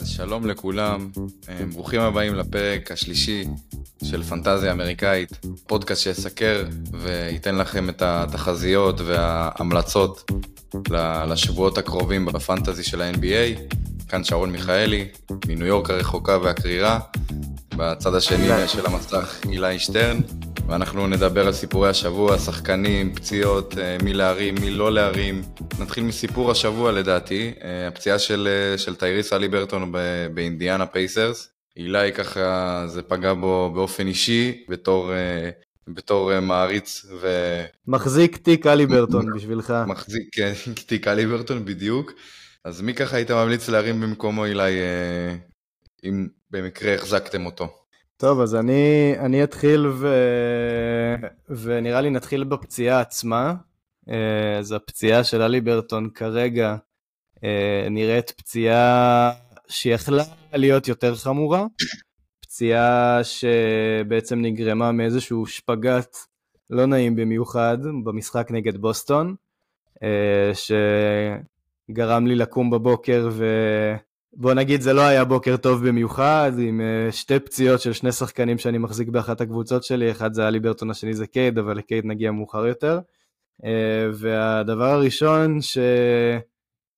אז שלום לכולם, אה, ברוכים הבאים לפרק השלישי של פנטזיה אמריקאית, פודקאסט שיסקר וייתן לכם את התחזיות וההמלצות לשבועות הקרובים בפנטזי של ה-NBA. כאן שרון מיכאלי, מניו יורק הרחוקה והקרירה, בצד השני של המסך אילי שטרן, ואנחנו נדבר על סיפורי השבוע, שחקנים, פציעות, אה, מי להרים, מי לא להרים. נתחיל מסיפור השבוע לדעתי, אה, הפציעה של, אה, של טייריס אלי ברטון באינדיאנה פייסרס. אילי ככה, זה פגע בו באופן אישי, בתור, בתור מעריץ ו... מחזיק תיק אלי ברטון בשבילך. מחזיק כן, תיק אלי ברטון בדיוק. אז מי ככה היית ממליץ להרים במקומו אילי, אם במקרה החזקתם אותו? טוב, אז אני, אני אתחיל ו... ונראה לי נתחיל בפציעה עצמה. אה, אז הפציעה של אלי ברטון כרגע אה, נראית פציעה שיכלה להיות יותר חמורה. פציעה שבעצם נגרמה מאיזשהו שפגאט לא נעים במיוחד במשחק נגד בוסטון, אה, שגרם לי לקום בבוקר ו... בוא נגיד זה לא היה בוקר טוב במיוחד, עם uh, שתי פציעות של שני שחקנים שאני מחזיק באחת הקבוצות שלי, אחד זה אלי ברטון, השני זה קייד, אבל לקייד נגיע מאוחר יותר. אה, והדבר הראשון ש...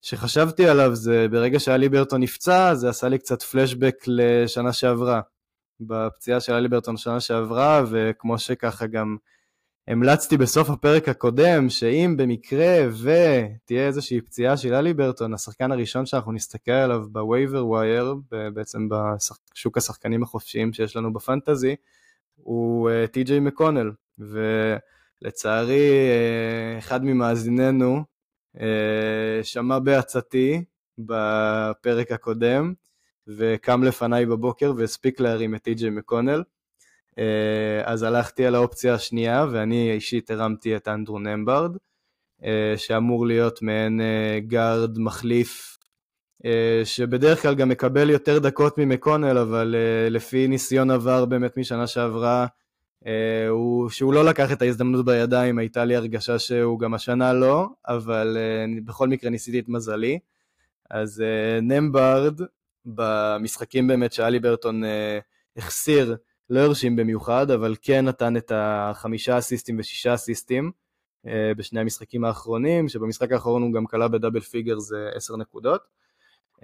שחשבתי עליו זה ברגע שהאליברטון נפצע, זה עשה לי קצת פלשבק לשנה שעברה. בפציעה של האליברטון שנה שעברה, וכמו שככה גם המלצתי בסוף הפרק הקודם, שאם במקרה ותהיה איזושהי פציעה של האליברטון, השחקן הראשון שאנחנו נסתכל עליו ב waiver wire, בעצם בשוק השחקנים החופשיים שיש לנו בפנטזי, הוא אה, טי.ג'יי מקונל, ולצערי אה, אחד ממאזיננו אה, שמע בעצתי בפרק הקודם, וקם לפניי בבוקר והספיק להרים את טי.ג'יי מקונל. אה, אז הלכתי על האופציה השנייה, ואני אישית הרמתי את אנדרו נמברד, אה, שאמור להיות מעין אה, גארד מחליף, שבדרך כלל גם מקבל יותר דקות ממקונל, אבל לפי ניסיון עבר באמת משנה שעברה, הוא, שהוא לא לקח את ההזדמנות בידיים, הייתה לי הרגשה שהוא גם השנה לא, אבל בכל מקרה ניסיתי את מזלי. אז נמברד, במשחקים באמת שאלי ברטון החסיר, לא הרשים במיוחד, אבל כן נתן את החמישה אסיסטים ושישה אסיסטים אה, בשני המשחקים האחרונים, שבמשחק האחרון הוא גם כלה בדאבל פיגר זה עשר נקודות.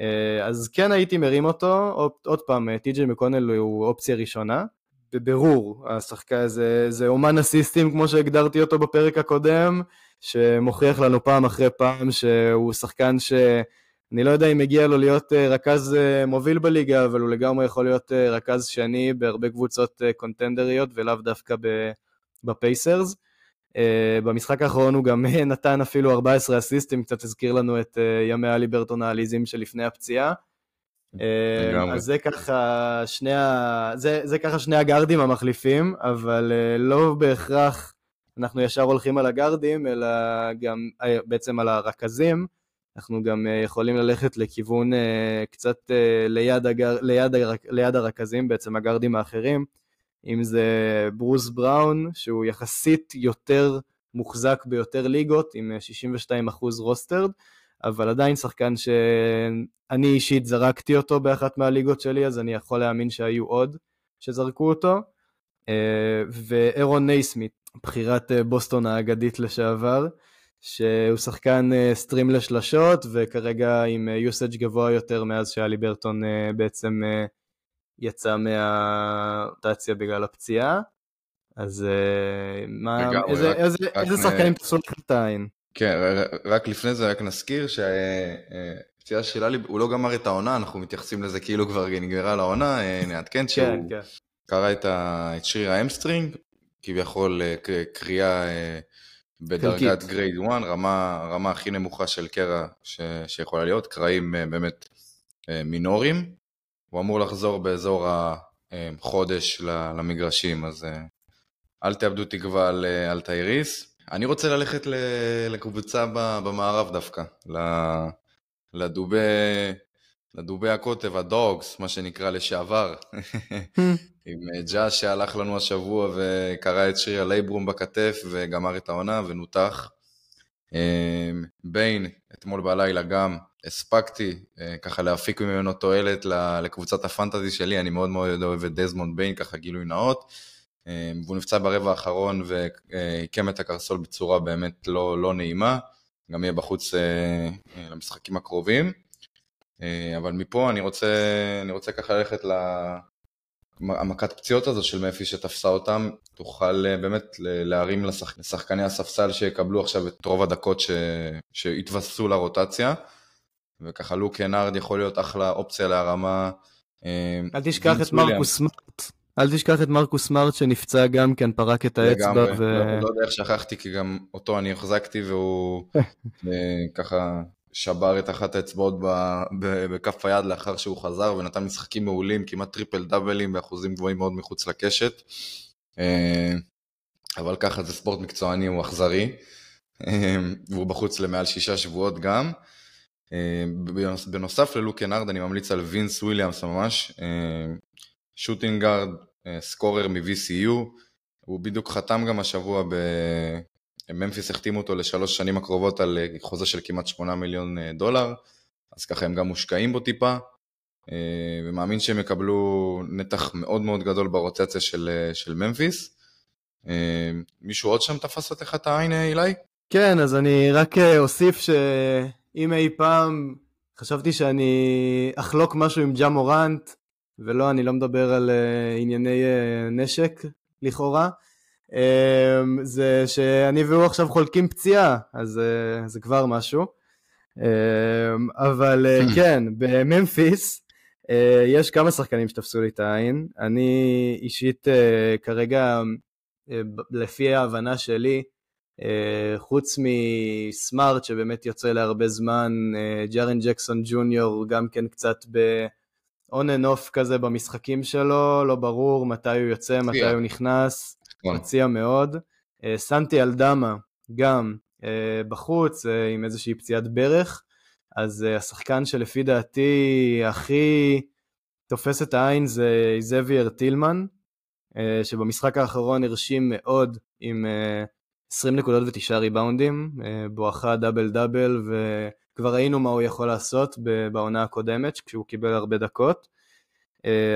אה, אז כן הייתי מרים אותו, עוד פעם, טי.ג'יי מקונל הוא אופציה ראשונה. בבירור, השחקן זה, זה אומן אסיסטים כמו שהגדרתי אותו בפרק הקודם, שמוכיח לנו פעם אחרי פעם שהוא שחקן ש... אני לא יודע אם מגיע לו להיות אה, רכז אה, מוביל בליגה, אבל הוא לגמרי יכול להיות אה, רכז שני בהרבה קבוצות קונטנדריות ולאו דווקא בפייסרס. במשחק האחרון הוא גם נתן אפילו 14 אסיסטים, קצת הזכיר לנו את ימי אלי ברטון העליזים שלפני הפציעה. אז זה ככה, שני ה... זה, זה ככה שני הגארדים המחליפים, אבל לא בהכרח אנחנו ישר הולכים על הגארדים, אלא גם בעצם על הרכזים. אנחנו גם אה, יכולים ללכת לכיוון אה, קצת אה, ליד, הגר, ליד, ליד הרכזים, בעצם הגארדים האחרים, אם זה ברוס בראון, שהוא יחסית יותר מוחזק ביותר ליגות, עם 62% רוסטרד, אבל עדיין שחקן שאני אישית זרקתי אותו באחת מהליגות שלי, אז אני יכול להאמין שהיו עוד שזרקו אותו. ואירון נייסמית, בחירת בוסטון האגדית לשעבר, שהוא שחקן סטרים אה, לשלשות וכרגע עם יוסאג' אה, גבוה יותר מאז שאלי ברטון אה, בעצם יצא מהרוטציה בגלל הפציעה. אז מה, איזה, איזה, איזה שחקנים את העין? כן, רק לפני זה רק נזכיר שהפציעה של האלי, הוא לא גמר את העונה, אנחנו מתייחסים לזה כאילו כבר נגמרה לעונה, נעדכן שהוא כן, כן. קרא את שריר ה hamstring, כביכול קריאה בדרגת grade 1, רמה, רמה הכי נמוכה של קרע ש, שיכולה להיות, קרעים אה, באמת אה, מינוריים. הוא אמור לחזור באזור החודש למגרשים, אז אה, אל תאבדו תקווה על, על טייריס. אני רוצה ללכת לקבוצה במערב דווקא, לדובי, לדובי הקוטב, הדוגס, מה שנקרא לשעבר. עם אה, ג'אש שהלך לנו השבוע וקרא את שריר הלייברום בכתף וגמר את העונה ונותח. ביין, אתמול בלילה גם הספקתי ככה להפיק ממנו תועלת לקבוצת הפנטזי שלי, אני מאוד מאוד אוהב את דזמונד ביין, ככה גילוי נאות. והוא נפצע ברבע האחרון ועיקם את הקרסול בצורה באמת לא, לא נעימה, גם יהיה בחוץ למשחקים הקרובים. אבל מפה אני רוצה, אני רוצה ככה ללכת המכת פציעות הזו של מפי שתפסה אותם, תוכל אה, באמת להרים לשחק... לשחקני הספסל שיקבלו עכשיו את רוב הדקות ש... שהתווספו לרוטציה, וככה לוק קנארד יכול להיות אחלה אופציה להרמה. אה, אל תשכח את מרקוס סמארט. אל תשכח את מרקוס סמארט שנפצע גם כן, פרק את האצבע. ו... לא, לא יודע איך שכחתי, כי גם אותו אני החזקתי והוא אה, ככה שבר את אחת האצבעות בכף היד לאחר שהוא חזר ונתן משחקים מעולים, כמעט טריפל דאבלים באחוזים גבוהים מאוד מחוץ לקשת. אה, אבל ככה זה ספורט מקצועני, הוא אכזרי, אה, והוא בחוץ למעל שישה שבועות גם. אה, בנוסף ללוקנארד אני ממליץ על וינס וויליאמס ממש, שוטינגארד, סקורר מ-VCU, הוא בדיוק חתם גם השבוע ממפיס החתימו אותו לשלוש שנים הקרובות על אה, חוזה של כמעט שמונה מיליון אה, דולר, אז ככה הם גם מושקעים בו טיפה, אה, ומאמין שהם יקבלו נתח מאוד מאוד גדול ברוטציה של, של ממפיס. מישהו עוד שם תפס לך את העין, אילי? כן, אז אני רק אוסיף שאם אי פעם חשבתי שאני אחלוק משהו עם ג'ה מורנט, ולא, אני לא מדבר על ענייני נשק, לכאורה, זה שאני והוא עכשיו חולקים פציעה, אז אה, זה כבר משהו. אמ, אבל אה, כן, בממפיס אה, יש כמה שחקנים שתפסו לי את העין. אני אישית כרגע, לפי ההבנה שלי, חוץ מסמארט שבאמת יוצא להרבה זמן, ג'ארן ג'קסון ג'וניור גם כן קצת ב... און אנ אוף כזה במשחקים שלו, לא ברור מתי הוא יוצא, מתי הוא נכנס. נכון. מציע מאוד. אה, סנטי אלדמה גם אה, בחוץ אה, עם איזושהי פציעת ברך, אז השחקן שלפי דעתי הכי תופס את העין זה איזביאר טילמן, שבמשחק האחרון הרשים מאוד עם 20 נקודות ותשעה ריבאונדים, בואכה דאבל דאבל, וכבר ראינו מה הוא יכול לעשות בעונה הקודמת, כשהוא קיבל הרבה דקות.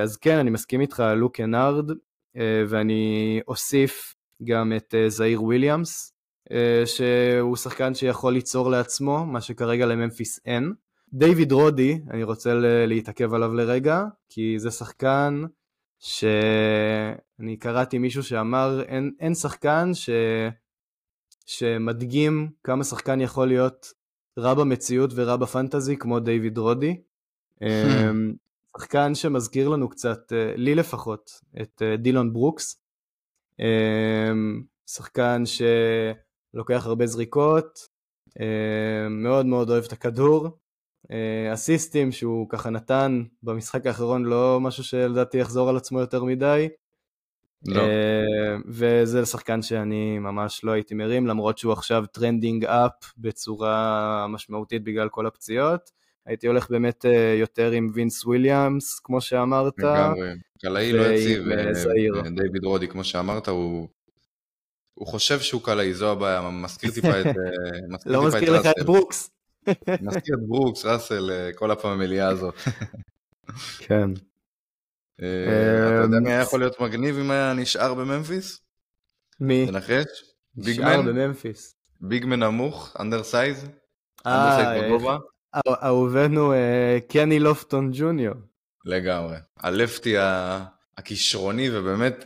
אז כן, אני מסכים איתך, לוק אנארד, ואני אוסיף גם את אה, זעיר וויליאמס, אה, שהוא שחקן שיכול ליצור לעצמו, מה שכרגע לממפיס אין. דיוויד רודי, אני רוצה להתעכב עליו לרגע, כי זה שחקן שאני קראתי מישהו שאמר אין, אין שחקן ש... שמדגים כמה שחקן יכול להיות רע במציאות ורע בפנטזי כמו דיוויד רודי. שחקן שמזכיר לנו קצת, אה, לי לפחות, את אה, דילון ברוקס. אמ, שחקן שלוקח הרבה זריקות, אמ, מאוד מאוד אוהב את הכדור. אה, אסיסטים שהוא ככה נתן במשחק האחרון לא משהו שלדעתי יחזור על עצמו יותר מדי. לא. וזה שחקן שאני ממש לא הייתי מרים, למרות שהוא עכשיו trending up בצורה משמעותית בגלל כל הפציעות. הייתי הולך באמת אה, יותר עם וינס וויליאמס, כמו שאמרת. לגמרי, קלעי לא יציב, אה, דיוויד רודי, כמו שאמרת, הוא... הוא חושב שהוא קלעי, זו הבעיה, מזכיר טיפה את... אה, לא מזכיר לך את ברוקס. מזכיר את ברוקס, ראסל, כל הפמיליה הזאת. כן. אתה יודע מי היה יכול להיות מגניב אם היה נשאר בממפיס? מי? תנחש? נשאר בממפיס. big man נמוך, undersize? undersize בגובה? אהובנו אה, קני לופטון ג'וניור. לגמרי. ה lefty הכישרוני, ובאמת,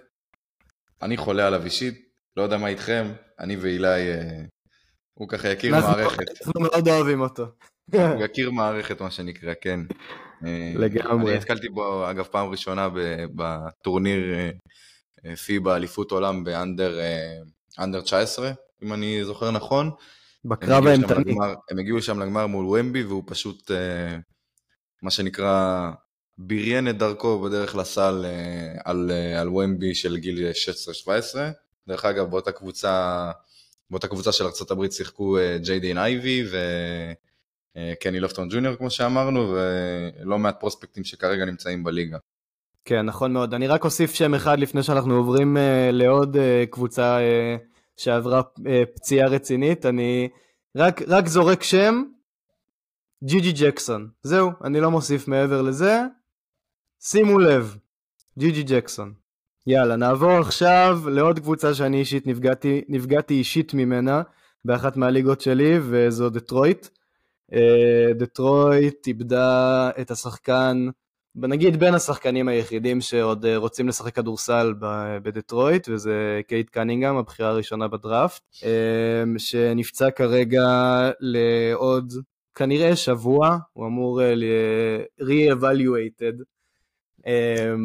אני חולה עליו אישית, לא יודע מה איתכם, אני ואילי, אה, הוא ככה יכיר מערכת. אנחנו מאוד אוהבים אותו. הוא יכיר מערכת, מה שנקרא, כן. אה, לגמרי. אני נתקלתי בו, אגב, פעם ראשונה בטורניר פיבה אליפות עולם באנדר 19, אם אני זוכר נכון. בקרב האימתני. הם הגיעו שם לגמר מול ומבי והוא פשוט, אה, מה שנקרא, בריין את דרכו בדרך לסל אה, על, אה, על ומבי של גיל 16-17. דרך אגב, באותה קבוצה, באותה קבוצה של ארה"ב שיחקו ג'יי דין אייבי וקני לופטון ג'וניור כמו שאמרנו, ולא מעט פרוספקטים שכרגע נמצאים בליגה. כן, נכון מאוד. אני רק אוסיף שם אחד לפני שאנחנו עוברים לעוד קבוצה שעברה אה, פציעה רצינית. אני רק, רק זורק שם, ג'י ג'קסון. זהו, אני לא מוסיף מעבר לזה. שימו לב, ג'י ג'קסון. יאללה, נעבור עכשיו לעוד קבוצה שאני אישית נפגעתי, נפגעתי אישית ממנה באחת מהליגות שלי, וזו דטרויט. אה, דטרויט איבדה את השחקן, נגיד בין השחקנים היחידים שעוד אה, רוצים לשחק כדורסל בדטרויט, וזה קייט קנינגהם, הבחירה הראשונה בדראפט, אה, שנפצע כרגע לעוד כנראה שבוע, הוא אמור re-evaluated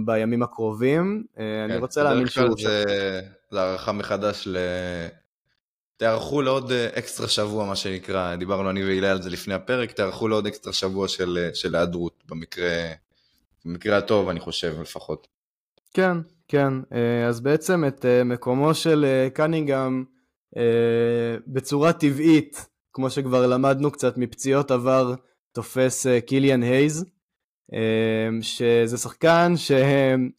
בימים הקרובים. כן, אני רוצה להאמין שהוא... זה, זה הערכה מחדש ל... תערכו לעוד אה, אקסטרה שבוע, מה שנקרא, דיברנו אני והילה על זה לפני הפרק, תערכו לעוד אקסטרה שבוע של, אה, של היעדרות, במקרה, במקרה הטוב, אני חושב, לפחות. כן, כן. אה, אז בעצם את מקומו של קנינגהם בצורה טבעית, כמו שכבר למדנו קצת מפציעות עבר, תופס קיליאן הייז, שזה שחקן שהם...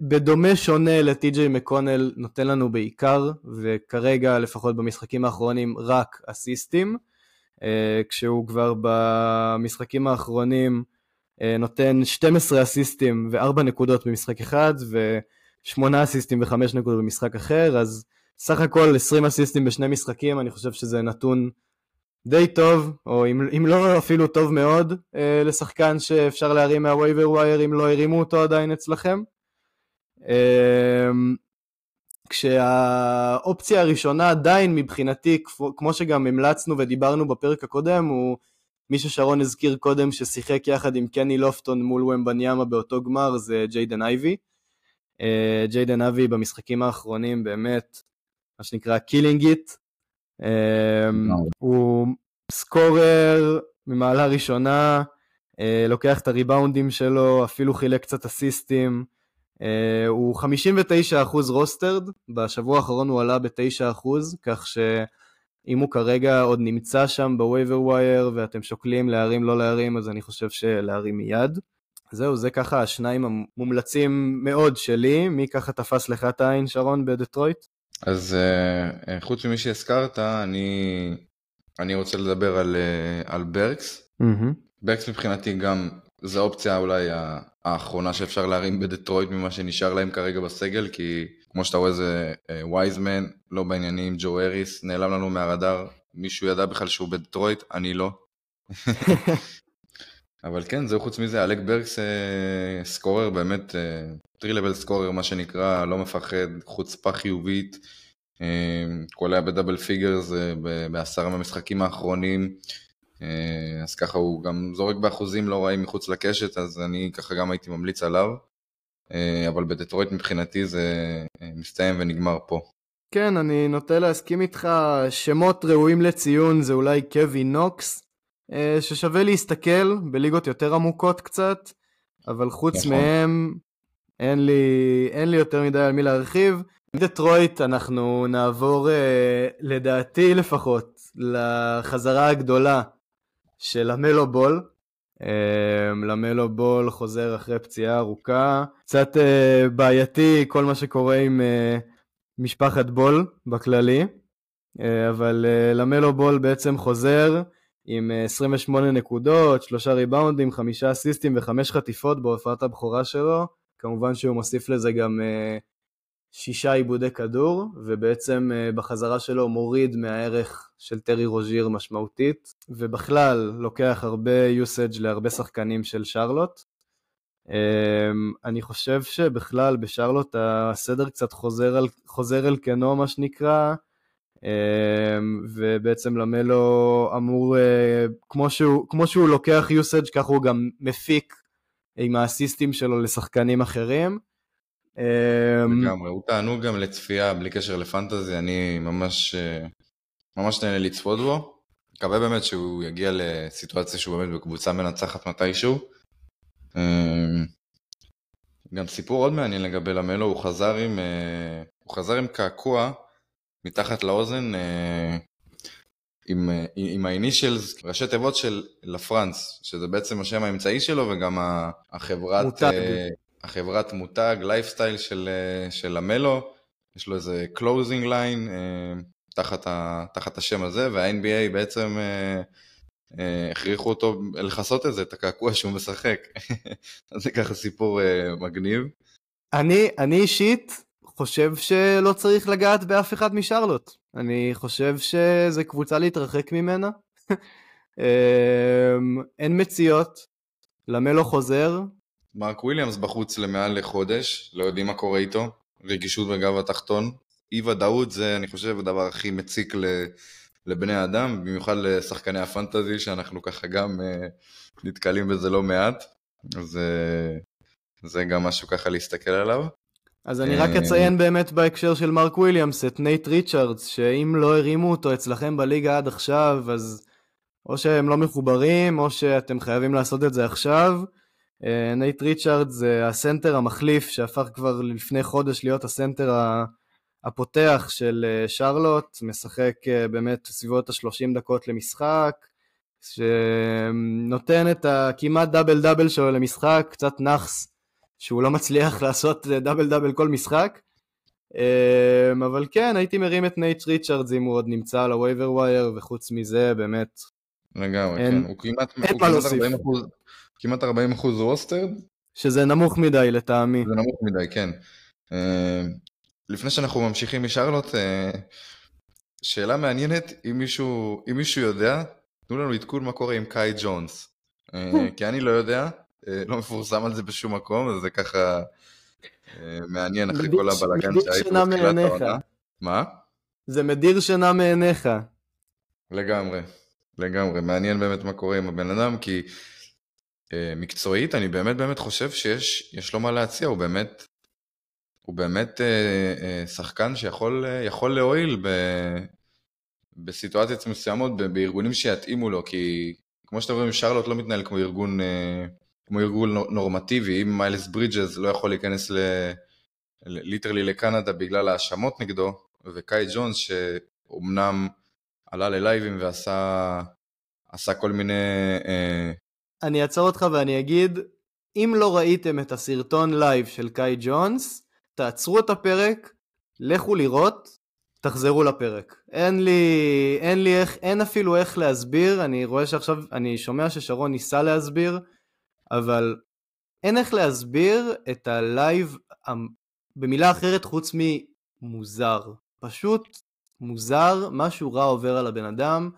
בדומה שונה לטי.ג'יי מקונל נותן לנו בעיקר, וכרגע לפחות במשחקים האחרונים רק אסיסטים, אה, כשהוא כבר במשחקים האחרונים אה, נותן 12 אסיסטים ו-4 נקודות במשחק אחד, ו-8 אסיסטים ו-5 נקודות במשחק אחר, אז סך הכל 20 אסיסטים בשני משחקים, אני חושב שזה נתון די טוב, או אם, אם לא אפילו טוב מאוד, אה, לשחקן שאפשר להרים מה waiver wire אם לא הרימו אותו עדיין אצלכם. אה, כשהאופציה הראשונה עדיין מבחינתי, כמו שגם המלצנו ודיברנו בפרק הקודם, הוא מי ששרון הזכיר קודם ששיחק יחד עם קני לופטון מול ומבניאמה באותו גמר, זה ג'יידן אייבי. אה, ג'יידן אייבי במשחקים האחרונים באמת, מה שנקרא killing it, אמ, הוא scorer ממעלה ראשונה, אה, לוקח את הריבאונדים שלו, אפילו חילק קצת אסיסטים. אה, הוא 59% rostered, בשבוע האחרון הוא עלה ב-9%, כך שאם הוא כרגע עוד נמצא שם ב waiver wire ואתם שוקלים להרים לא להרים, אז אני חושב שלהרים מיד. זהו, זה ככה השניים המומלצים מאוד שלי. מי ככה תפס לך את העין, שרון, בדטרויט? אז uh, חוץ ממי שהזכרת, אני, אני רוצה לדבר על, uh, על ברקס. Mm-hmm. ברקס מבחינתי גם, זו האופציה אולי האחרונה שאפשר להרים בדטרויט ממה שנשאר להם כרגע בסגל, כי כמו שאתה רואה זה וייזמן, uh, לא בעניינים, ג'ו אריס, נעלם לנו מהרדאר, מישהו ידע בכלל שהוא בדטרויט, אני לא. אבל כן, זהו חוץ מזה, אלק ברקס אה, scorer באמת, three level scorer מה שנקרא, לא מפחד, חוצפה חיובית, אה, קולע ב double figures אה, בעשרה מהמשחקים האחרונים, אה, אז ככה הוא גם זורק באחוזים לא רעים מחוץ לקשת, אז אני ככה גם הייתי ממליץ עליו, אה, אבל בדטרויט מבחינתי זה אה, מסתיים ונגמר פה. כן, אני נוטה להסכים איתך, שמות ראויים לציון זה אולי קווי נוקס, אה, ששווה להסתכל בליגות יותר עמוקות קצת, אבל חוץ נכון. מהם אין לי, אין לי יותר מדי על מי להרחיב. דטרויט אנחנו נעבור אה, לדעתי לפחות לחזרה הגדולה של המלו בול. אה, למלו בול חוזר אחרי פציעה ארוכה. קצת בעייתי כל מה שקורה עם משפחת בול בכללי, אבל למלו בול בעצם חוזר. עם 28 אה, נקודות, שלושה ריבאונדים, חמישה אסיסטים וחמש חטיפות בהופעת הבכורה שלו. כמובן שהוא מוסיף לזה גם אה, שישה עיבודי כדור, ובעצם אה, בחזרה שלו מוריד מהערך של טרי רוז'יר משמעותית, ובכלל לוקח הרבה usage להרבה שחקנים של שרלוט. אני חושב שבכלל בשרלוט הסדר קצת חוזר, על, חוזר אל כנו מה שנקרא, אמ, ובעצם למלו אמור, אה, כמו שהוא, כמו שהוא לוקח usage, ככה הוא גם מפיק עם האסיסטים שלו לשחקנים אחרים. אמ, לגמרי, הוא תענוג גם לצפייה בלי קשר לפנטזי, אני ממש, אה, ממש נהנה לצפות בו. מקווה באמת שהוא יגיע לסיטואציה שהוא באמת בקבוצה מנצחת מתישהו. אמ, גם סיפור עוד מעניין לגבי למלו, הוא חזר עם, אה, הוא חזר עם קעקוע מתחת לאוזן אה, עם, עם ה initials, ראשי תיבות של לה פראנס, שזה בעצם השם האמצעי שלו וגם החברת מותג, החברת מותג, לייפסטייל של, של המלו, יש לו איזה clothing line, תחת, ה, תחת השם הזה, וה-NBA בעצם הכריחו אותו לכסות את זה, את הקעקוע שהוא משחק. זה ככה סיפור מגניב. אני, אני אישית חושב שלא צריך לגעת באף אחד משרלוט. אני חושב שזה קבוצה להתרחק ממנה. אמ, אין מציאות, למלו חוזר. מרק וויליאמס בחוץ למעל לחודש, לא יודעים מה קורה איתו, רגישות בגב התחתון. אי ודאות זה, אני חושב, הדבר הכי מציק לבני אדם, במיוחד לשחקני הפנטזי, שאנחנו ככה גם אה, נתקלים בזה לא מעט. אז אה, זה גם משהו ככה להסתכל עליו. אז אני רק אה, אציין באמת בהקשר של מרק וויליאמס את נייט ריצ'רדס, שאם לא הרימו אותו אצלכם בליגה עד עכשיו, אז או שהם לא מחוברים, או שאתם חייבים לעשות את זה עכשיו. אה, נייט ריצ'רדס זה הסנטר המחליף, שהפך כבר לפני חודש להיות הסנטר הפותח של אה, שרלוט, משחק באמת סביבות ה-30 דקות למשחק, שנותן את הכמעט דאבל דאבל שלו למשחק, קצת נאחס שהוא לא מצליח לעשות דאבל דאבל כל משחק. אבל כן, הייתי מרים את נייט ריצ'רדס אם הוא עוד נמצא על ה waiver wire, וחוץ מזה, באמת... לגמרי, כן. הוא כמעט, הוא כמעט 40 אחוז, כמעט 40 אחוז rostered. שזה נמוך מדי לטעמי. זה נמוך מדי, כן. אמ, לפני שאנחנו ממשיכים משרלוט, אה, שאלה מעניינת, אם מישהו, אם מישהו יודע, תנו לנו עדכון מה קורה עם קאי ג'ונס. אה, כי אני לא יודע, אה, לא מפורסם על זה בשום מקום, אז זה ככה אה, מעניין אחרי כל הבלאגן שהיית בתחילת העונה. מה? זה מדיר שינה מעיניך. לגמרי, לגמרי. מעניין באמת מה קורה עם הבן אדם, כי אה, מקצועית אני באמת באמת חושב שיש לו מה להציע, הוא באמת, הוא באמת אה, אה, שחקן שיכול יכול להועיל ב, בסיטואציות מסוימות, בארגונים שיתאימו לו, כי כמו שאתם רואים, שרלוט לא מתנהל כמו ארגון אה, כמו ארגון נורמטיבי, אם מיילס ברידג'ז לא יכול להיכנס ל... literally לקנדה בגלל האשמות נגדו, וקאי ג'ונס שאומנם עלה ללייבים ועשה עשה כל מיני... אה... אני אעצור אותך ואני אגיד, אם לא ראיתם את הסרטון לייב של קאי ג'ונס, תעצרו את הפרק, לכו לראות, תחזרו לפרק. אין לי, אין לי איך, אין אפילו איך להסביר, אני רואה שעכשיו, אני שומע ששרון ניסה להסביר, אבל אין איך להסביר את הלייב במילה אחרת חוץ ממוזר. פשוט מוזר, משהו רע עובר על הבן אדם,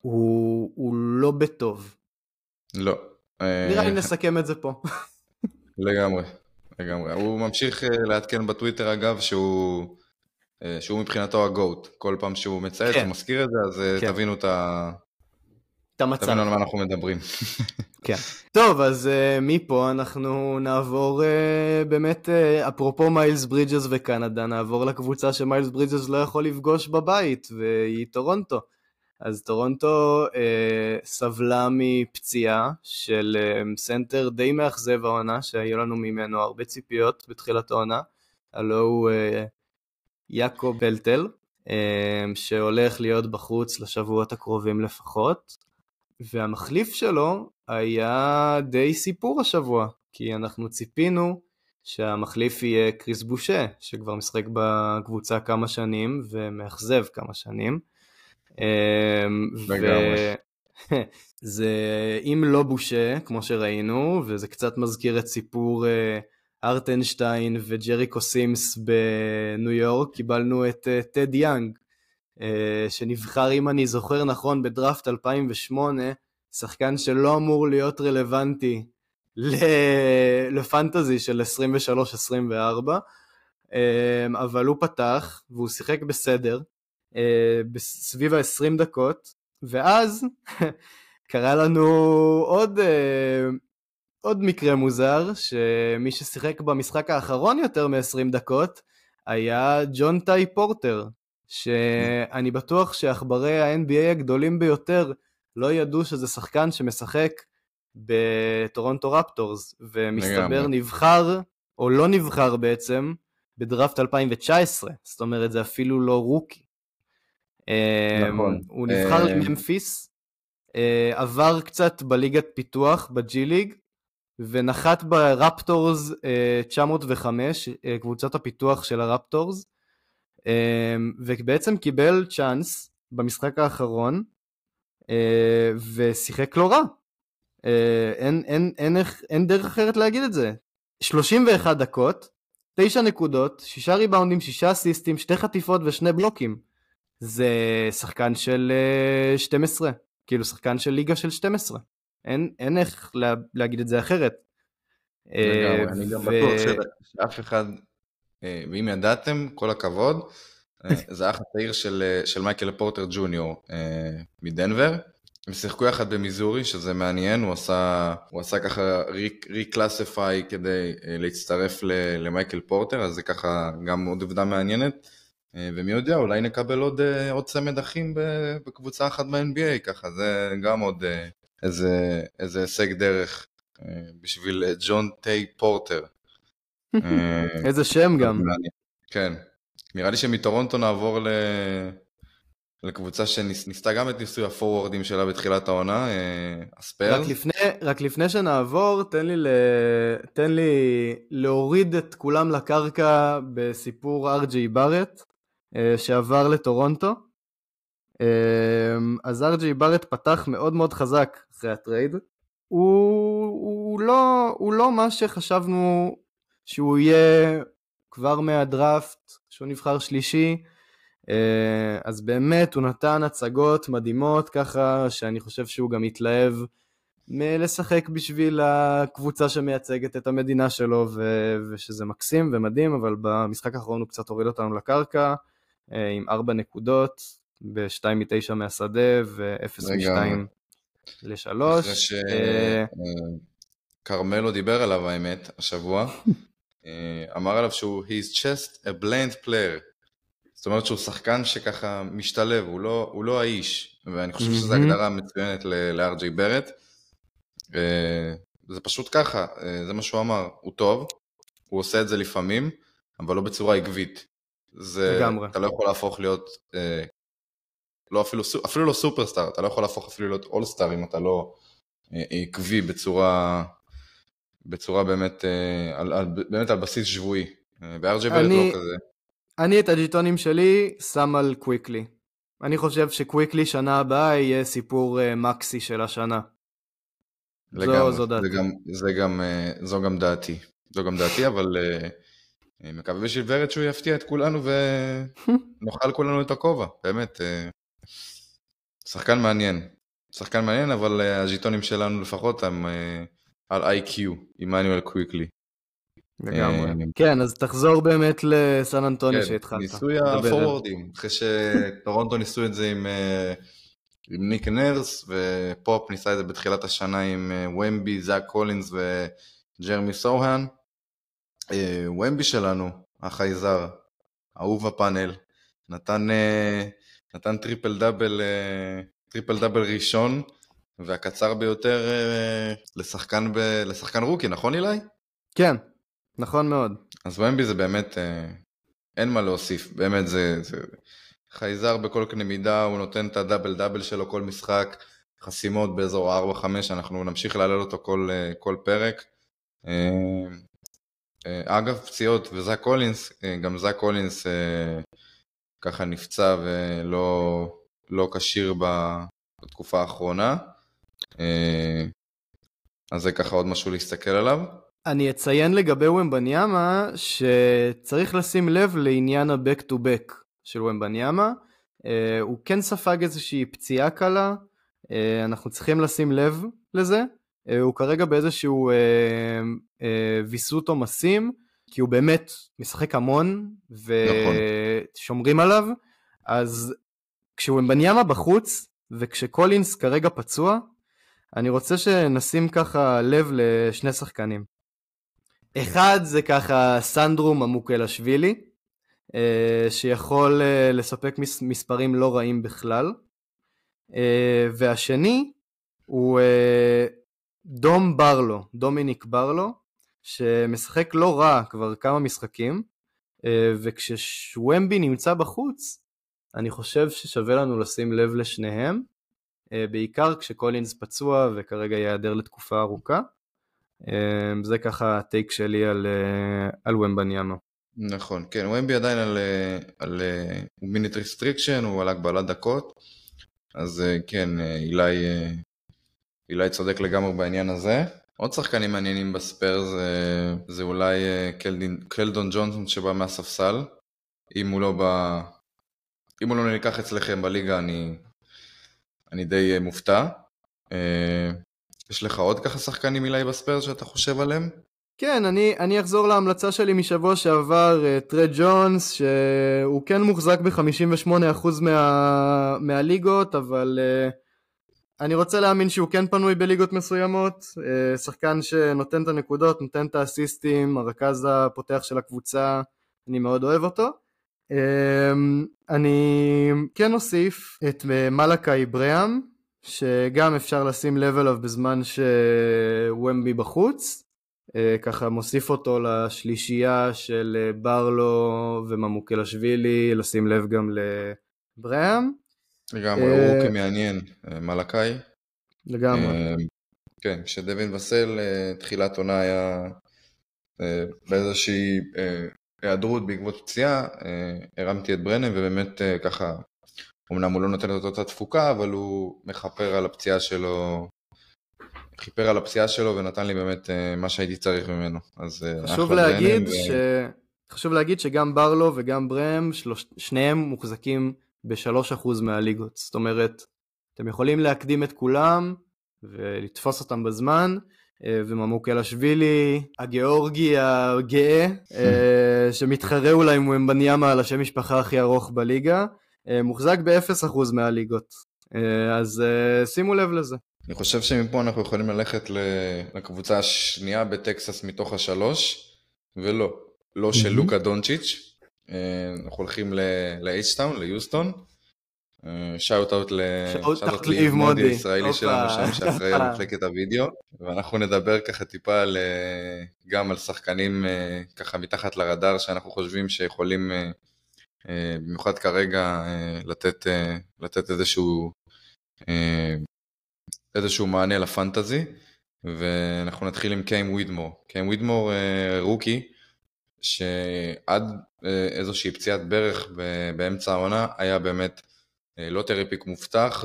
הוא, הוא לא בטוב. לא. נראה לי אה, נסכם את זה פה. לגמרי, לגמרי. הוא ממשיך אה, לעדכן בטוויטר אגב שהוא, אה, שהוא מבחינתו ה GOAT. כל פעם שהוא מצייץ, כן. הוא מזכיר את זה, אז כן. תבינו את ה... את המצב. תבינו על מה אנחנו מדברים. כן. טוב, אז אה, מפה אנחנו נעבור uh, באמת, uh, אפרופו מיילס ברידג'ס וקנדה, נעבור לקבוצה שמיילס ברידג'ס לא יכול לפגוש בבית, והיא טורונטו. אז טורונטו אה, סבלה מפציעה של אה, סנטר די מאכזב העונה, שהיו לנו ממנו הרבה ציפיות בתחילת העונה, הלא הוא אה, יעקב פלטל, אה, שהולך להיות בחוץ לשבועות הקרובים לפחות. והמחליף שלו היה די סיפור השבוע, כי אנחנו ציפינו שהמחליף יהיה כריס בושה, שכבר משחק בקבוצה כמה שנים ומאכזב כמה שנים. אמ, זה אם לא בושה, כמו שראינו, וזה קצת מזכיר את סיפור אה, ארטנשטיין וג'ריקו סימס בניו יורק, קיבלנו את אה, טד יאנג, אה, שנבחר, אם אני זוכר נכון, בדראפט 2008, שחקן שלא אמור להיות רלוונטי לפנטזי של 23-24, אה, אבל הוא פתח והוא שיחק בסדר, סביב ה-20 דקות, ואז קרה לנו עוד, עוד מקרה מוזר, שמי ששיחק במשחק האחרון יותר מ-20 דקות היה ג'ון טאי פורטר, שאני בטוח שעכברי ה-NBA הגדולים ביותר לא ידעו שזה שחקן שמשחק בטורונטו רפטורס, ומסתבר נבחר, או לא נבחר בעצם, בדראפט 2019, זאת אומרת זה אפילו לא רוקי. נכון. אמ, הוא נבחר אה, לממפיס, אה, עבר קצת בליגת פיתוח, בג'י ליג, ונחת ברפטורס 905, אה, קבוצת הפיתוח של הרפטורס, ובעצם קיבל צ'אנס במשחק האחרון, ושיחק לא רע. אין, אין, אין, אין, דרך אחרת להגיד את זה. 31 דקות, 9 נקודות, 6 ריבאונדים, 6 אסיסטים, 2 חטיפות ו2 בלוקים. זה שחקן של 12, כאילו שחקן של ליגה של 12. אין, אין איך לה, להגיד את זה אחרת. לגמרי, אני גם בטוח שאף אחד, ואם ידעתם, כל הכבוד, זה אח הצעיר של, של מייקל פורטר ג'וניור מדנבר. הם שיחקו יחד במיזורי, שזה מעניין, הוא עשה, הוא עשה ככה reclassify כדי להצטרף למייקל פורטר, אז זה ככה גם עוד עובדה מעניינת. ומי יודע, אולי נקבל עוד, עוד צמד אחים בקבוצה אחת ב-NBA, ככה זה גם עוד איזה, איזה הישג דרך בשביל ג'ונטיי פורטר. איזה שם גם. כן. נראה לי שמטורונטו נעבור ל... לקבוצה שניסתה גם את ניסוי הפורוורדים שלה בתחילת העונה, הספרס. רק לפני, רק לפני שנעבור, תן לי, ל... תן לי להוריד את כולם לקרקע בסיפור אר ג'יי בארט, שעבר לטורונטו. אז אר ג'יי בארט פתח מאוד מאוד חזק אחרי הטרייד. הוא, הוא, לא, הוא לא מה שחשבנו שהוא יהיה כבר מהדראפט, שהוא נבחר שלישי. אז באמת הוא נתן הצגות מדהימות ככה, שאני חושב שהוא גם התלהב מלשחק בשביל הקבוצה שמייצגת את המדינה שלו, ו- ושזה מקסים ומדהים, אבל במשחק האחרון הוא קצת הוריד אותנו לקרקע, עם 4 נקודות, ב-2 מ-9 מהשדה, ו-0 מ-2 ל-3. אחרי שכרמלו דיבר עליו האמת, השבוע, אמר עליו שהוא he's just a blend player. זאת אומרת שהוא שחקן שככה משתלב, הוא לא, הוא לא האיש, ואני חושב שזו הגדרה מצוינת לארג'י ברט. זה פשוט ככה, זה מה שהוא אמר, הוא טוב, הוא עושה את זה לפעמים, אבל לא בצורה עקבית. זה, לגמרי. אתה לא יכול להפוך להיות, אה, לא אפילו, אפילו לא סופרסטאר, אתה לא יכול להפוך אפילו להיות אולסטאר אם אתה לא אה, עקבי בצורה, בצורה באמת, אה, על, על, באמת על בסיס שבועי. ברט לא כזה. אני את הג'יטונים שלי שם על קוויקלי. אני חושב שקוויקלי שנה הבאה יהיה סיפור מקסי של השנה. לגמרי, זו, זו דעתי. זה גם, זה גם, זו גם דעתי. זו גם דעתי, אבל מקווה בשביל ורד שהוא יפתיע את כולנו ונאכל כולנו את הכובע, באמת. Uh, שחקן מעניין. שחקן מעניין, אבל אה, הז'יטונים שלנו לפחות הם אה, על IQ, עמנואל קוויקלי. לגמרי. אה, כן, אז תחזור באמת לסן אנטוני כן, שהתחלת. ניסוי הפורוורדים, אחרי שטורונטו ניסו את זה עם, אה, עם ניק נרס, ופופ ניסה את זה בתחילת השנה עם אה, ומבי, זאק קולינס וג'רמי סוהן. ומבי שלנו, החייזר, אהוב הפאנל, נתן, נתן טריפל דאבל, טריפל דאבל ראשון, והקצר ביותר לשחקן, ב, לשחקן רוקי, נכון אילי? כן, נכון מאוד. אז ומבי זה באמת, אה, אין מה להוסיף, באמת זה, זה חייזר בכל קנה מידה, הוא נותן את הדאבל דאבל שלו כל משחק, חסימות באזור ה-4-5, אנחנו נמשיך להעלות אותו כל, אה, כל פרק. אה, אגב פציעות וזאק קולינס, גם זאק קולינס ככה נפצע ולא לא כשיר בתקופה האחרונה. אז זה ככה עוד משהו להסתכל עליו. אני אציין לגבי ומבניאמה שצריך לשים לב לעניין ה-back to back של ומבניאמה. הוא כן ספג איזושהי פציעה קלה, אנחנו צריכים לשים לב לזה. Uh, הוא כרגע באיזשהו uh, uh, ויסות עומסים, כי הוא באמת משחק המון ושומרים נכון. עליו, אז כשוומבניאמה בחוץ וכשקולינס כרגע פצוע, אני רוצה שנשים ככה לב לשני שחקנים. אחד זה ככה סנדרום המוקלשווילי, אה, שיכול אה, לספק מספרים לא רעים בכלל. אה, והשני הוא דום ברלו, דומיניק ברלו, שמשחק לא רע כבר כמה משחקים, וכששוומבי נמצא בחוץ, אני חושב ששווה לנו לשים לב לשניהם, בעיקר כשקולינס פצוע וכרגע ייעדר לתקופה ארוכה. אמ, זה ככה הטייק שלי על, אה, על ומבניאנו. נכון, כן, ומבי עדיין על, על minute restriction, הוא על הגבלת דקות, אז כן, אילי, אילי צודק לגמרי בעניין הזה. עוד שחקנים מעניינים בספרס זה, זה אולי קלדין, קלדון ג'ונסון שבא מהספסל, אם הוא לא בא, אם הוא לא נלקח אצלכם בליגה אני, אני די מופתע. יש לך עוד ככה שחקנים אילי בספרס שאתה חושב עליהם? כן, אני, אני אחזור להמלצה שלי משבוע שעבר, אה, טרי ג'ונס, שהוא כן מוחזק ב-58% מה, מהליגות, אבל uh, אני רוצה להאמין שהוא כן פנוי בליגות מסוימות, uh, שחקן שנותן את הנקודות, נותן את האסיסטים, הרכז הפותח של הקבוצה, אני מאוד אוהב אותו. Uh, אני כן אוסיף את מלאקי בריאם, שגם אפשר לשים לב אליו בזמן שוומבי בחוץ. אה, ככה מוסיף אותו לשלישייה של אה, ברלו וממוקלשווילי, לשים לב גם לבראם. לגמרי, הוא רוקי מעניין, אה, מלאקאי. לגמרי. כן, כשדווין וסל תחילת עונה היה באיזושהי היעדרות בעקבות פציעה, הרמתי את ברנם ובאמת ככה, אמנם הוא לא נותן את אותה תפוקה, אבל הוא מכפר על הפציעה שלו חיפר על הפציעה שלו ונתן לי באמת אה, מה שהייתי צריך ממנו. אז אה, חשוב להגיד, ו... ש... חשוב להגיד שגם ברלו וגם ברם, שלוש... שניהם מוחזקים ב-3% מהליגות. זאת אומרת, אתם יכולים להקדים את כולם ולתפוס אותם בזמן, אה, וממוקלשווילי, הגיאורגי הגאה, שמתחרה אולי עם ומבניאמה על השם משפחה הכי ארוך בליגה, מוחזק ב-0% מהליגות. אז שימו לב לזה. אני חושב שמפה אנחנו יכולים ללכת לקבוצה השנייה בטקסס מתוך השלוש, ולא, לא של לוקה דונצ'יץ', אה, אנחנו הולכים ל-H-טאון, ליוסטון. שאוט אאוט לאיב מודי. הישראלי שלנו שם שאחראי על מחלקת הוידאו. ואנחנו נדבר ככה טיפה על, אה, גם על שחקנים אה, ככה מתחת לרדאר שאנחנו חושבים שיכולים במיוחד כרגע לתת, לתת איזשהו איזשהו מענה לפנטזי, ואנחנו נתחיל עם קאם וויטמור. קאם וויטמור rookie, שעד אה, איזושהי פציעת ברך באמצע העונה היה באמת אה, lottery pick מובטח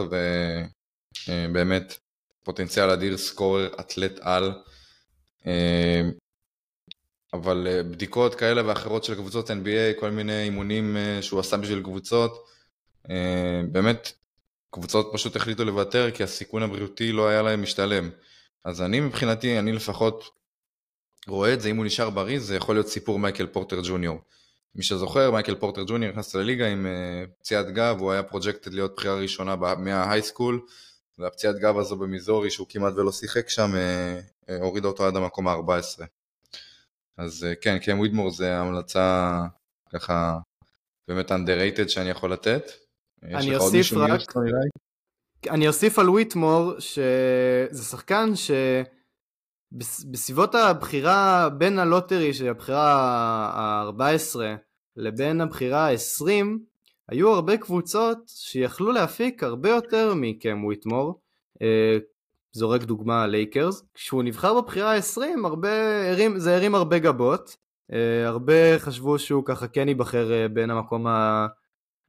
ובאמת אה, פוטנציאל אדיר scorer אתלט על אבל בדיקות כאלה ואחרות של קבוצות NBA, כל מיני אימונים שהוא עשה בשביל קבוצות, באמת קבוצות פשוט החליטו לוותר כי הסיכון הבריאותי לא היה להם משתלם. אז אני מבחינתי, אני לפחות רואה את זה, אם הוא נשאר בריא, זה יכול להיות סיפור מייקל פורטר ג'וניור. מי שזוכר, מייקל פורטר ג'וניור נכנס לליגה עם uh, פציעת גב, הוא היה projected להיות בחירה ראשונה מה high school, והפציעת גב הזו במיזורי, שהוא כמעט ולא שיחק שם, uh, uh, הורידה אותו עד המקום ה-14. אז כן, קם וידמור זה המלצה ככה באמת underrated שאני יכול לתת. אני אוסיף רק, אני אוסיף על ויטמור שזה שחקן שבסביבות הבחירה בין הלוטרי של הבחירה ה-14 לבין הבחירה ה-20 היו הרבה קבוצות שיכלו להפיק הרבה יותר מקם ויטמור אה, זורק דוגמה לייקרס כשהוא נבחר בבחירה ה-20 הרבה, זה הרים הרבה גבות אה, הרבה חשבו שהוא ככה כן ייבחר אה, בין המקום.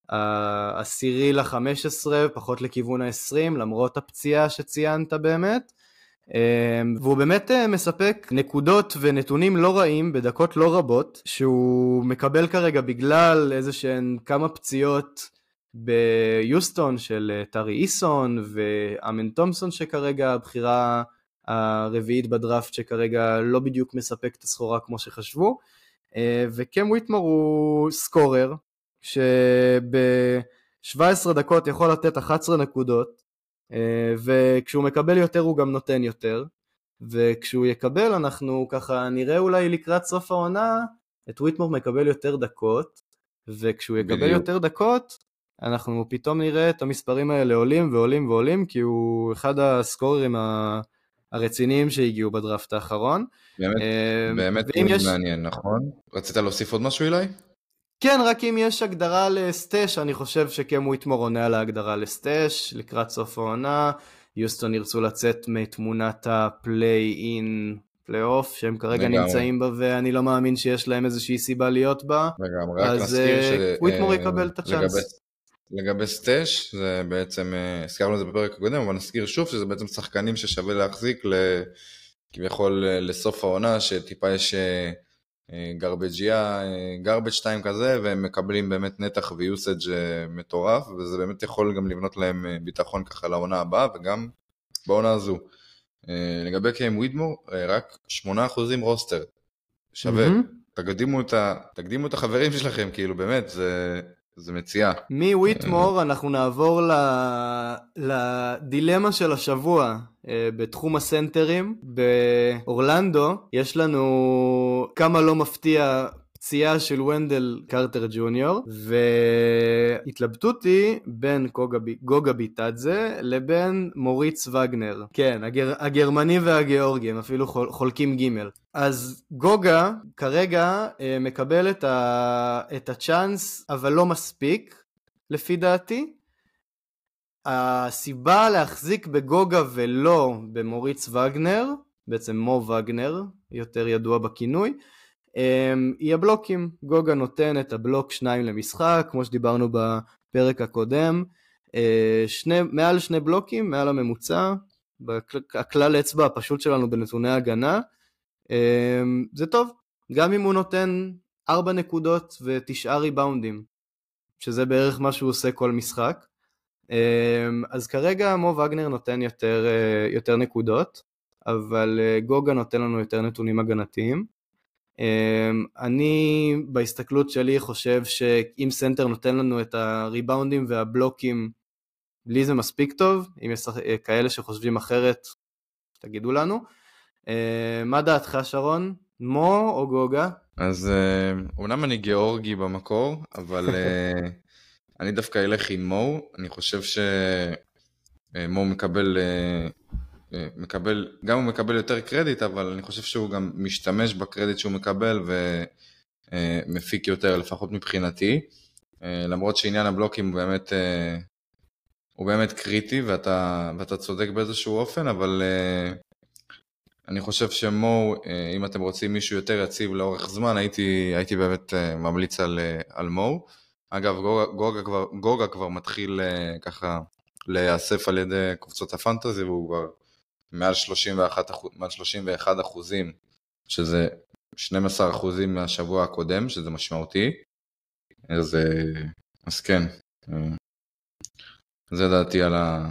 העשירי לחמש עשרה, פחות לכיוון ה-20, למרות הפציעה שציינת באמת. אמ, והוא באמת אה, מספק נקודות ונתונים לא רעים בדקות לא רבות, שהוא מקבל כרגע בגלל איזה שהן כמה פציעות ביוסטון של אה, טארי איסון ואמן תומסון שכרגע הבחירה הרביעית בדראפט שכרגע לא בדיוק מספק את הסחורה כמו שחשבו. אה, וקם ויטמור הוא סקורר, שב-17 דקות יכול לתת 11 נקודות, וכשהוא מקבל יותר הוא גם נותן יותר, וכשהוא יקבל אנחנו ככה נראה אולי לקראת סוף העונה את וויטמור מקבל יותר דקות, וכשהוא יקבל בדיוק. יותר דקות אנחנו פתאום נראה את המספרים האלה עולים ועולים ועולים, כי הוא אחד הסקוררים הרציניים שהגיעו בדראפט האחרון. באמת, אה, באמת יש... מעניין, נכון? רצית להוסיף עוד משהו אליי? כן, רק אם יש הגדרה לסטאש, אני חושב שקמו יתמור עונה על ההגדרה לסטאש, לקראת סוף העונה, יוסטון ירצו לצאת מתמונת הפליי אין פלייאוף שהם כרגע לגמרי. נמצאים בה ואני לא מאמין שיש להם איזושהי סיבה להיות בה. לגמרי, רק להזכיר ש... וויטמור יקבל את ה chance. לגבי stash, זה בעצם, הזכרנו את זה בפרק הקודם, אבל נזכיר שוב שזה בעצם שחקנים ששווה להחזיק כביכול לסוף העונה, שטיפה יש garbage, garbage 2 כזה, והם מקבלים באמת נתח ו usage מטורף, וזה באמת יכול גם לבנות להם ביטחון ככה לעונה הבאה, וגם בעונה הזו. לגבי קיים ווידמור, רק 8% רוסטר, שווה. Mm-hmm. תקדימו את, ה... תקדימו את החברים שלכם, כאילו, באמת, זה, זה מציאה. מוויטמור אנחנו נעבור ל... לדילמה של השבוע אה, בתחום הסנטרים. באורלנדו יש לנו כמה לא מפתיע פציעה של ונדל קרטר ג'וניור, והתלבטות היא בין גוגה, ביטאדזה לבין מוריץ וגנר. כן, הגר, הגרמני והגיאורגי, הם אפילו חול, חולקים גימל. אז גוגה כרגע אה, מקבל את, ה, את הצ'אנס, אבל לא מספיק, לפי דעתי. הסיבה להחזיק בגוגה ולא במוריץ וגנר, בעצם מו וגנר, יותר ידוע בכינוי, היא הבלוקים. גוגה נותן את הבלוק שניים למשחק, כמו שדיברנו בפרק הקודם. אה, שני, מעל שני בלוקים, מעל הממוצע, הכלל אצבע הפשוט שלנו בנתוני הגנה. אמ, זה טוב, גם אם הוא נותן ארבע נקודות ותשעה ריבאונדים, שזה בערך מה שהוא עושה כל משחק. אמ, אז כרגע מו וגנר נותן יותר, אה, יותר נקודות, אבל אה, גוגה נותן לנו יותר נתונים הגנתיים. אמ, אני בהסתכלות שלי חושב שאם סנטר נותן לנו את הריבאונדים והבלוקים, לי זה מספיק טוב, אם יש כאלה שחושבים אחרת, תגידו לנו. אמ, מה דעתך שרון? מו או גוגה? אז אומנם אני גיאורגי במקור, אבל אה, אני דווקא אלך עם מו, אני חושב שמו מקבל אה, מקבל, גם הוא מקבל יותר קרדיט, אבל אני חושב שהוא גם משתמש בקרדיט שהוא מקבל ומפיק יותר, לפחות מבחינתי. למרות שעניין הבלוקים הוא באמת, הוא באמת קריטי ואתה, ואתה צודק באיזשהו אופן, אבל אני חושב שמו, אם אתם רוצים מישהו יותר יציב לאורך זמן, הייתי, הייתי באמת ממליץ על, על מו. אגב, גוגה, כבר, גוגה כבר מתחיל ככה להיאסף על ידי קבוצות הפנטזי והוא כבר מעל 31, מעל 31 אחוזים, שזה 12 אחוזים מהשבוע הקודם, שזה משמעותי. אז, אה, אז כן, אה, זה דעתי על, ה,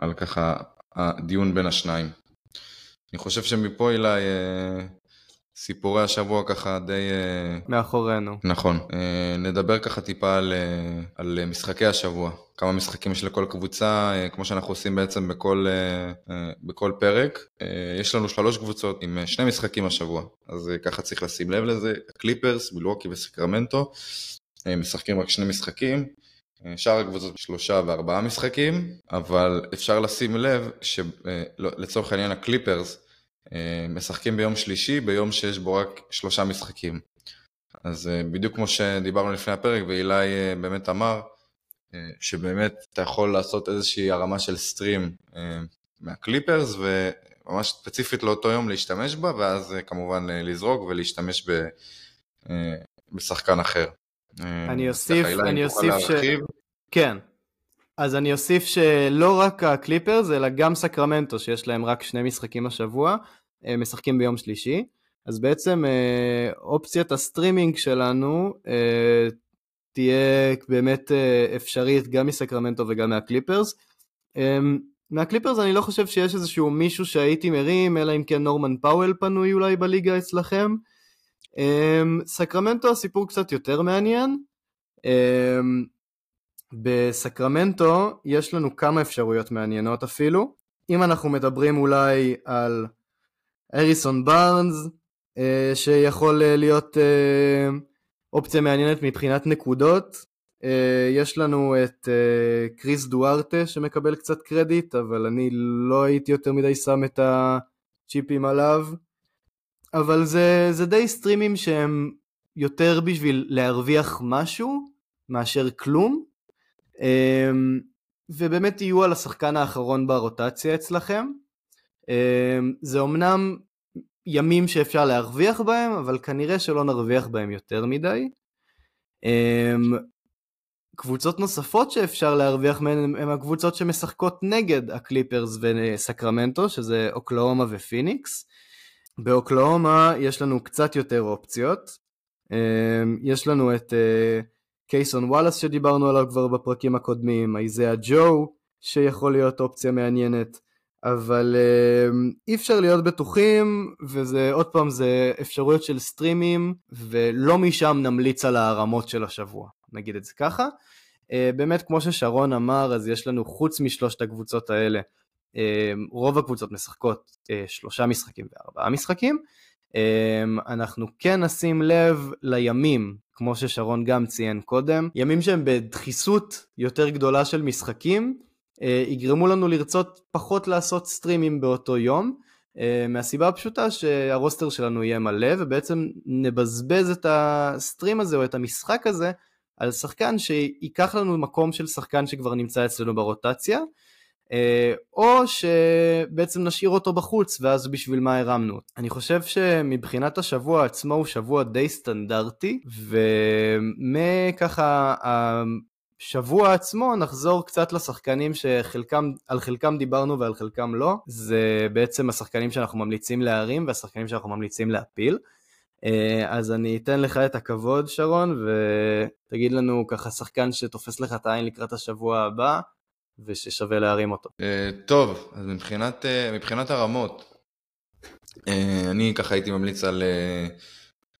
על ככה הדיון בין השניים. אני חושב שמפה אליי אה, סיפורי השבוע ככה די... מאחורינו. נכון. נדבר ככה טיפה על, על משחקי השבוע. כמה משחקים יש לכל קבוצה, אה, כמו שאנחנו עושים בעצם בכל, אה, אה, בכל פרק. יש לנו שלוש קבוצות עם שני משחקים השבוע, אז ככה צריך לשים לב לזה. קליפרס, מילווקי וסקרמנטו, משחקים רק שני משחקים. שאר הקבוצות שלושה וארבעה משחקים, אבל אפשר לשים לב שלצורך העניין הקליפרס משחקים ביום שלישי, ביום שיש בו רק שלושה משחקים. אז בדיוק כמו שדיברנו לפני הפרק, ואילי באמת אמר, שבאמת אתה יכול לעשות איזושהי הרמה של stream אה, מהקליפרס וממש ספציפית לאותו יום להשתמש בה ואז אה, כמובן לזרוק ולהשתמש ב, בשחקן אחר. אני אוסיף, אני אוסיף ש... כן, אז אני אוסיף שלא רק הקליפרס אלא גם סקרמנטו שיש להם רק שני משחקים השבוע, משחקים ביום שלישי, אז בעצם אופציית הסטרימינג שלנו תהיה באמת אה, אפשרית גם מסקרמנטו וגם מהקליפרס. אמ, מהקליפרס אני לא חושב שיש איזשהו מישהו שהייתי מרים, אלא אם כן נורמן פאוול פנוי אולי בליגה אצלכם. אמ, סקרמנטו הסיפור קצת יותר מעניין. אמ, בסקרמנטו יש לנו כמה אפשרויות מעניינות אפילו. אם אנחנו מדברים אולי על אריסון בארנס, אה, שיכול אה, להיות אופציה מעניינת מבחינת נקודות. Uh, יש לנו את uh, קריס דוארטה שמקבל קצת קרדיט, אבל אני לא הייתי יותר מדי שם את הצ'יפים עליו. אבל זה, זה די סטרימים שהם יותר בשביל להרוויח משהו מאשר כלום. Um, ובאמת יהיו על השחקן האחרון ברוטציה אצלכם. זה אמנם ימים שאפשר להרוויח בהם, אבל כנראה שלא נרוויח בהם יותר מדי. אמ, קבוצות נוספות שאפשר להרוויח מהן הן הקבוצות שמשחקות נגד הקליפרס וסקרמנטו, שזה אוקלהומה ופיניקס. באוקלהומה יש לנו קצת יותר אופציות. אמ, יש לנו את אה, קייסון וואלאס שדיברנו עליו כבר בפרקים הקודמים, אייזאה ג'ו שיכול להיות אופציה מעניינת. אבל uh, אי אפשר להיות בטוחים, וזה עוד פעם, זה אפשרויות של סטרימים, ולא משם נמליץ על הערמות של השבוע, נגיד את זה ככה. Uh, באמת, כמו ששרון אמר, אז יש לנו חוץ משלושת הקבוצות האלה, uh, רוב הקבוצות משחקות uh, שלושה משחקים וארבעה משחקים. Uh, אנחנו כן נשים לב לימים, כמו ששרון גם ציין קודם, ימים שהם בדחיסות יותר גדולה של משחקים, אה, יגרמו לנו לרצות פחות לעשות סטרימים באותו יום, אה, מהסיבה הפשוטה שהרוסטר שלנו יהיה מלא ובעצם נבזבז את הסטרים הזה או את המשחק הזה על שחקן שייקח לנו מקום של שחקן שכבר נמצא אצלנו ברוטציה, אה, או שבעצם נשאיר אותו בחוץ ואז בשביל מה הרמנו. אני חושב שמבחינת השבוע עצמו הוא שבוע די סטנדרטי ומככה שבוע עצמו נחזור קצת לשחקנים שחלקם, על חלקם דיברנו ועל חלקם לא, זה בעצם השחקנים שאנחנו ממליצים להרים והשחקנים שאנחנו ממליצים להפיל. אה, אז אני אתן לך את הכבוד שרון ותגיד לנו ככה שחקן שתופס לך את העין לקראת השבוע הבא וששווה להרים אותו. אה, טוב, אז מבחינת, אה, מבחינת הרמות, אני ככה הייתי ממליץ על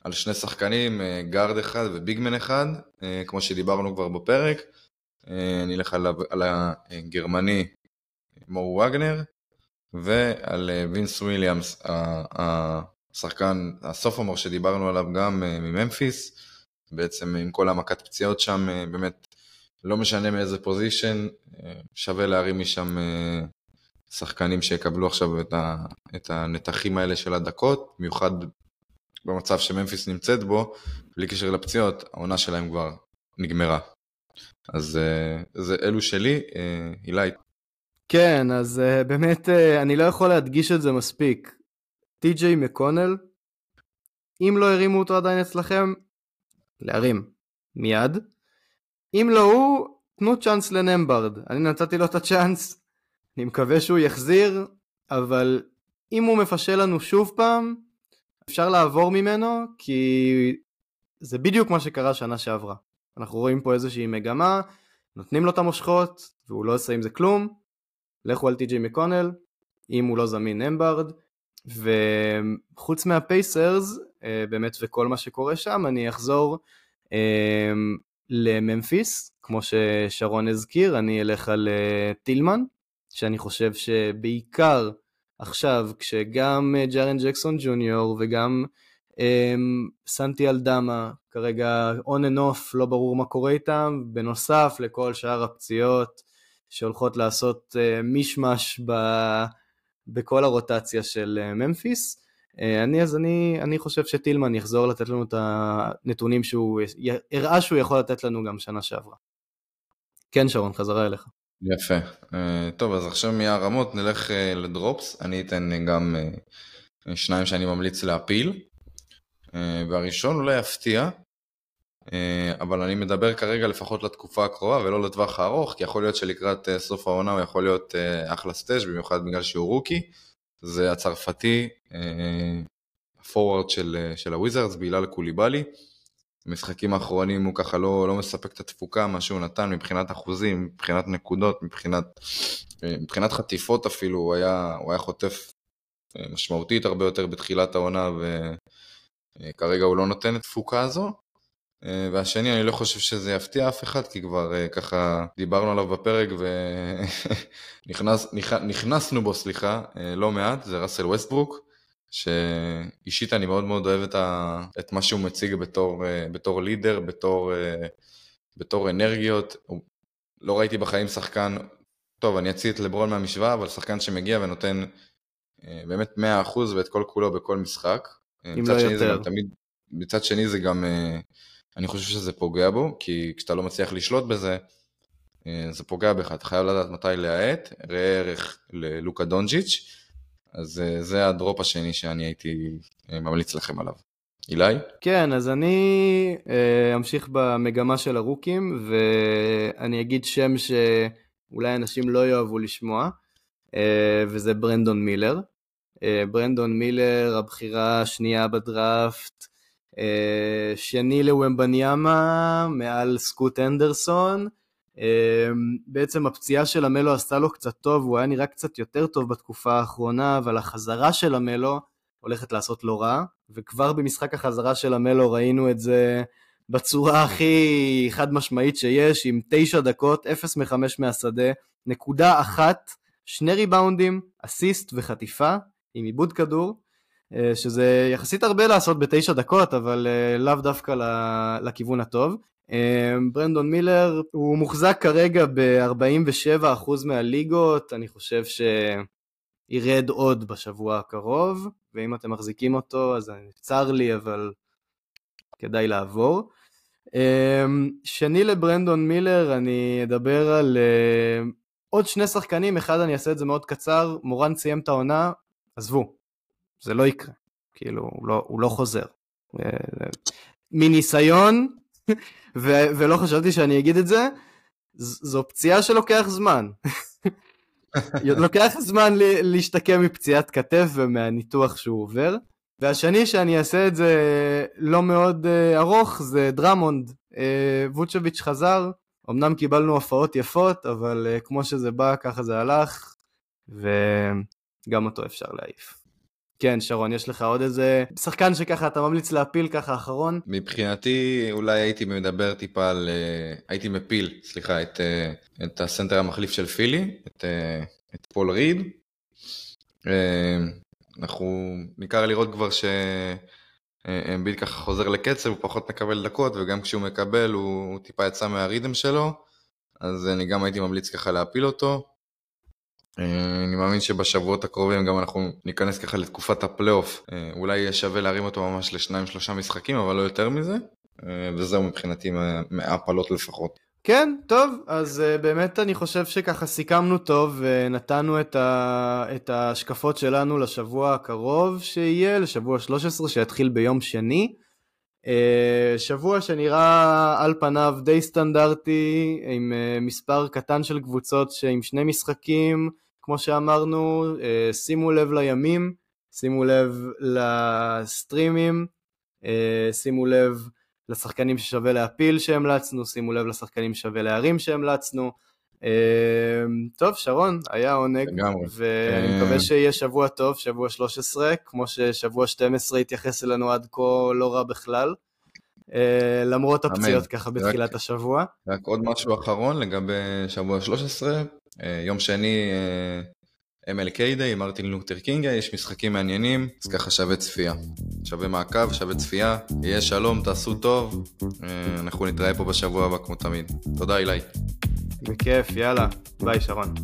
על שני שחקנים, אה, גארד אחד ו big man אחד, אה, כמו שדיברנו כבר בפרק. אה, אני אלך על, על הגרמני מו וגנר, ועל וינס וויליאמס, השחקן, ה sophomore שדיברנו עליו גם מממפיס, בעצם עם כל המכת פציעות שם, באמת לא משנה מאיזה position, שווה להרים משם שחקנים שיקבלו עכשיו את הנתחים האלה של הדקות, במיוחד במצב שממפיס נמצאת בו, בלי קשר לפציעות, העונה שלהם כבר נגמרה. אז אה, זה אלו שלי, אה, אילי. כן, אז אה, באמת אני לא יכול להדגיש את זה מספיק. טי.ג'יי מקונל, אם לא הרימו אותו עדיין אצלכם, להרים, מיד. אם לא הוא, תנו צ'אנס לנמברד. אני נתתי לו את הצ'אנס, אני מקווה שהוא יחזיר, אבל אם הוא מפשל לנו שוב פעם, אפשר לעבור ממנו כי זה בדיוק מה שקרה שנה שעברה. אנחנו רואים פה איזושהי מגמה, נותנים לו את המושכות והוא לא עושה עם זה כלום, לכו על טי.ג'י מקונל, אם הוא לא זמין אמברד, וחוץ מהפייסרס, אה, באמת וכל מה שקורה שם, אני אחזור אה, לממפיס, כמו ששרון הזכיר, אני אלך על אה, טילמן, שאני חושב שבעיקר עכשיו, כשגם אה, ג'ארן ג'קסון ג'וניור וגם um, סנטי אלדמה, כרגע on and off, לא ברור מה קורה איתם, בנוסף לכל שאר הפציעות שהולכות לעשות uh, מישמש ב, בכל הרוטציה של uh, ממפיס. אני, אז אני, אני חושב שטילמן יחזור לתת לנו את הנתונים שהוא הראה שהוא יכול לתת לנו גם שנה שעברה. כן שרון, חזרה אליך. יפה. Uh, טוב, אז עכשיו מהרמות נלך uh, לדרופס. אני אתן uh, גם שניים שאני ממליץ להפיל. והראשון אולי יפתיע, אבל אני מדבר כרגע לפחות לתקופה הקרובה ולא לטווח הארוך, כי יכול להיות שלקראת סוף העונה הוא יכול להיות אחלה סטאז' במיוחד בגלל שהוא רוקי. זה הצרפתי, הפורוורד של, של הוויזרדס, בילאל קוליבאלי. במשחקים האחרונים הוא ככה לא, לא מספק את התפוקה, מה שהוא נתן מבחינת אחוזים, מבחינת נקודות, מבחינת, אה, מבחינת חטיפות אפילו, הוא היה, הוא היה חוטף אה, משמעותית הרבה יותר בתחילת העונה וכרגע הוא לא נותן את התפוקה הזו. אה, והשני, אני לא חושב שזה יפתיע אף אחד, כי כבר ככה דיברנו עליו בפרק ונכנסנו בו, סליחה, לא מעט, זה ראסל ווסטברוק. שאישית אני מאוד מאוד אוהב את, ה... את מה שהוא מציג בתור, אה, בתור לידר, בתור, אה, בתור אנרגיות. לא ראיתי בחיים שחקן, טוב אני אציא את לברון מהמשוואה, אבל שחקן שמגיע ונותן אה, באמת 100% ואת כל כולו בכל משחק. אם לא יותר. תמיד, מצד שני זה גם, אני חושב שזה פוגע בו, כי כשאתה לא מצליח לשלוט בזה, זה פוגע בך, אתה חייב לדעת מתי להאט, ראה ערך ללוקה דונג'יץ'. אז זה הדרופ השני שאני הייתי ממליץ לכם עליו. אילי? כן, אז אני אמשיך במגמה של הרוקים, ואני אגיד שם שאולי אנשים לא יאהבו לשמוע, וזה ברנדון מילר. ברנדון מילר, הבחירה השנייה בדראפט, שני לוומבניאמה, מעל סקוט אנדרסון. בעצם הפציעה של המלו עשתה לו קצת טוב, הוא היה נראה קצת יותר טוב בתקופה האחרונה, אבל החזרה של המלו הולכת לעשות לא רע, וכבר במשחק החזרה של המלו ראינו את זה בצורה הכי חד משמעית שיש, עם תשע דקות, אפס מחמש מהשדה, נקודה אחת, שני ריבאונדים, אסיסט וחטיפה, עם עיבוד כדור, אה, שזה יחסית הרבה לעשות בתשע דקות, אבל אה, לאו דווקא לכיוון הטוב. אה, ברנדון מילר הוא מוחזק כרגע ב-47% מהליגות, אני חושב שירד עוד בשבוע הקרוב, ואם אתם מחזיקים אותו אז צר לי, אבל כדאי לעבור. שני לברנדון מילר, אני אדבר על עוד שני שחקנים, אחד אני אעשה את זה מאוד קצר, מורן סיים את העונה, עזבו, זה לא יקרה, כאילו, הוא לא, הוא לא חוזר. אה, מניסיון, ו- ולא חשבתי שאני אגיד את זה, זו פציעה שלוקח זמן. לוקח זמן להשתקם מפציעת כתף ומהניתוח שהוא עובר. והשני שאני אעשה את זה לא מאוד uh, ארוך זה דרמונד. Uh, ווצ'ביץ' חזר, אמנם קיבלנו הופעות יפות, אבל uh, כמו שזה בא ככה זה הלך, וגם אותו אפשר להעיף. כן, שרון, יש לך עוד איזה שחקן שככה אתה ממליץ להפיל ככה אחרון? מבחינתי, אולי הייתי מדבר טיפה על... אה, הייתי מפיל, סליחה, את, אה, את הסנטר המחליף של פילי, את, אה, את פול ריד. אנחנו ניכר לראות כבר שאמביל ככה חוזר לקצב, הוא פחות מקבל דקות, וגם כשהוא מקבל הוא טיפה יצא מהרידם שלו, אז אני גם הייתי ממליץ ככה להפיל אותו. אה, אני מאמין שבשבועות הקרובים גם אנחנו ניכנס ככה לתקופת הפלייאוף. אה, אולי יהיה שווה להרים אותו ממש לשניים שלושה משחקים, אבל לא יותר מזה. אה, וזהו מבחינתי מהפלות לפחות. כן, טוב, אז באמת אני חושב שככה סיכמנו טוב ונתנו את, ה... את ההשקפות שלנו לשבוע הקרוב שיהיה, לשבוע 13 שיתחיל ביום שני. שבוע שנראה על פניו די סטנדרטי, עם מספר קטן של קבוצות שעם שני משחקים, כמו שאמרנו, אה, שימו לב לימים, שימו לב לסטרימים, אה, שימו לב לשחקנים ששווה להפיל שהמלצנו, שימו לב לשחקנים ששווה להרים שהמלצנו. אה, טוב, שרון, היה עונג, לגמרי. ואני מקווה שיהיה שבוע טוב, שבוע 13, כמו ששבוע 12 התייחס אלינו עד כה לא רע בכלל. למרות הפציעות ככה בתחילת רק, השבוע. רק עוד משהו אחרון לגבי שבוע 13, אה, יום שני אה, MLK Day, מרטין לותר קינגה, יש משחקים מעניינים, אז ככה שווה צפייה. שווה מעקב, שווה צפייה, יהיה שלום, תעשו טוב, אה, אנחנו נתראה פה בשבוע הבא כמו תמיד. תודה אילי. בכיף, יאללה, ביי שרון.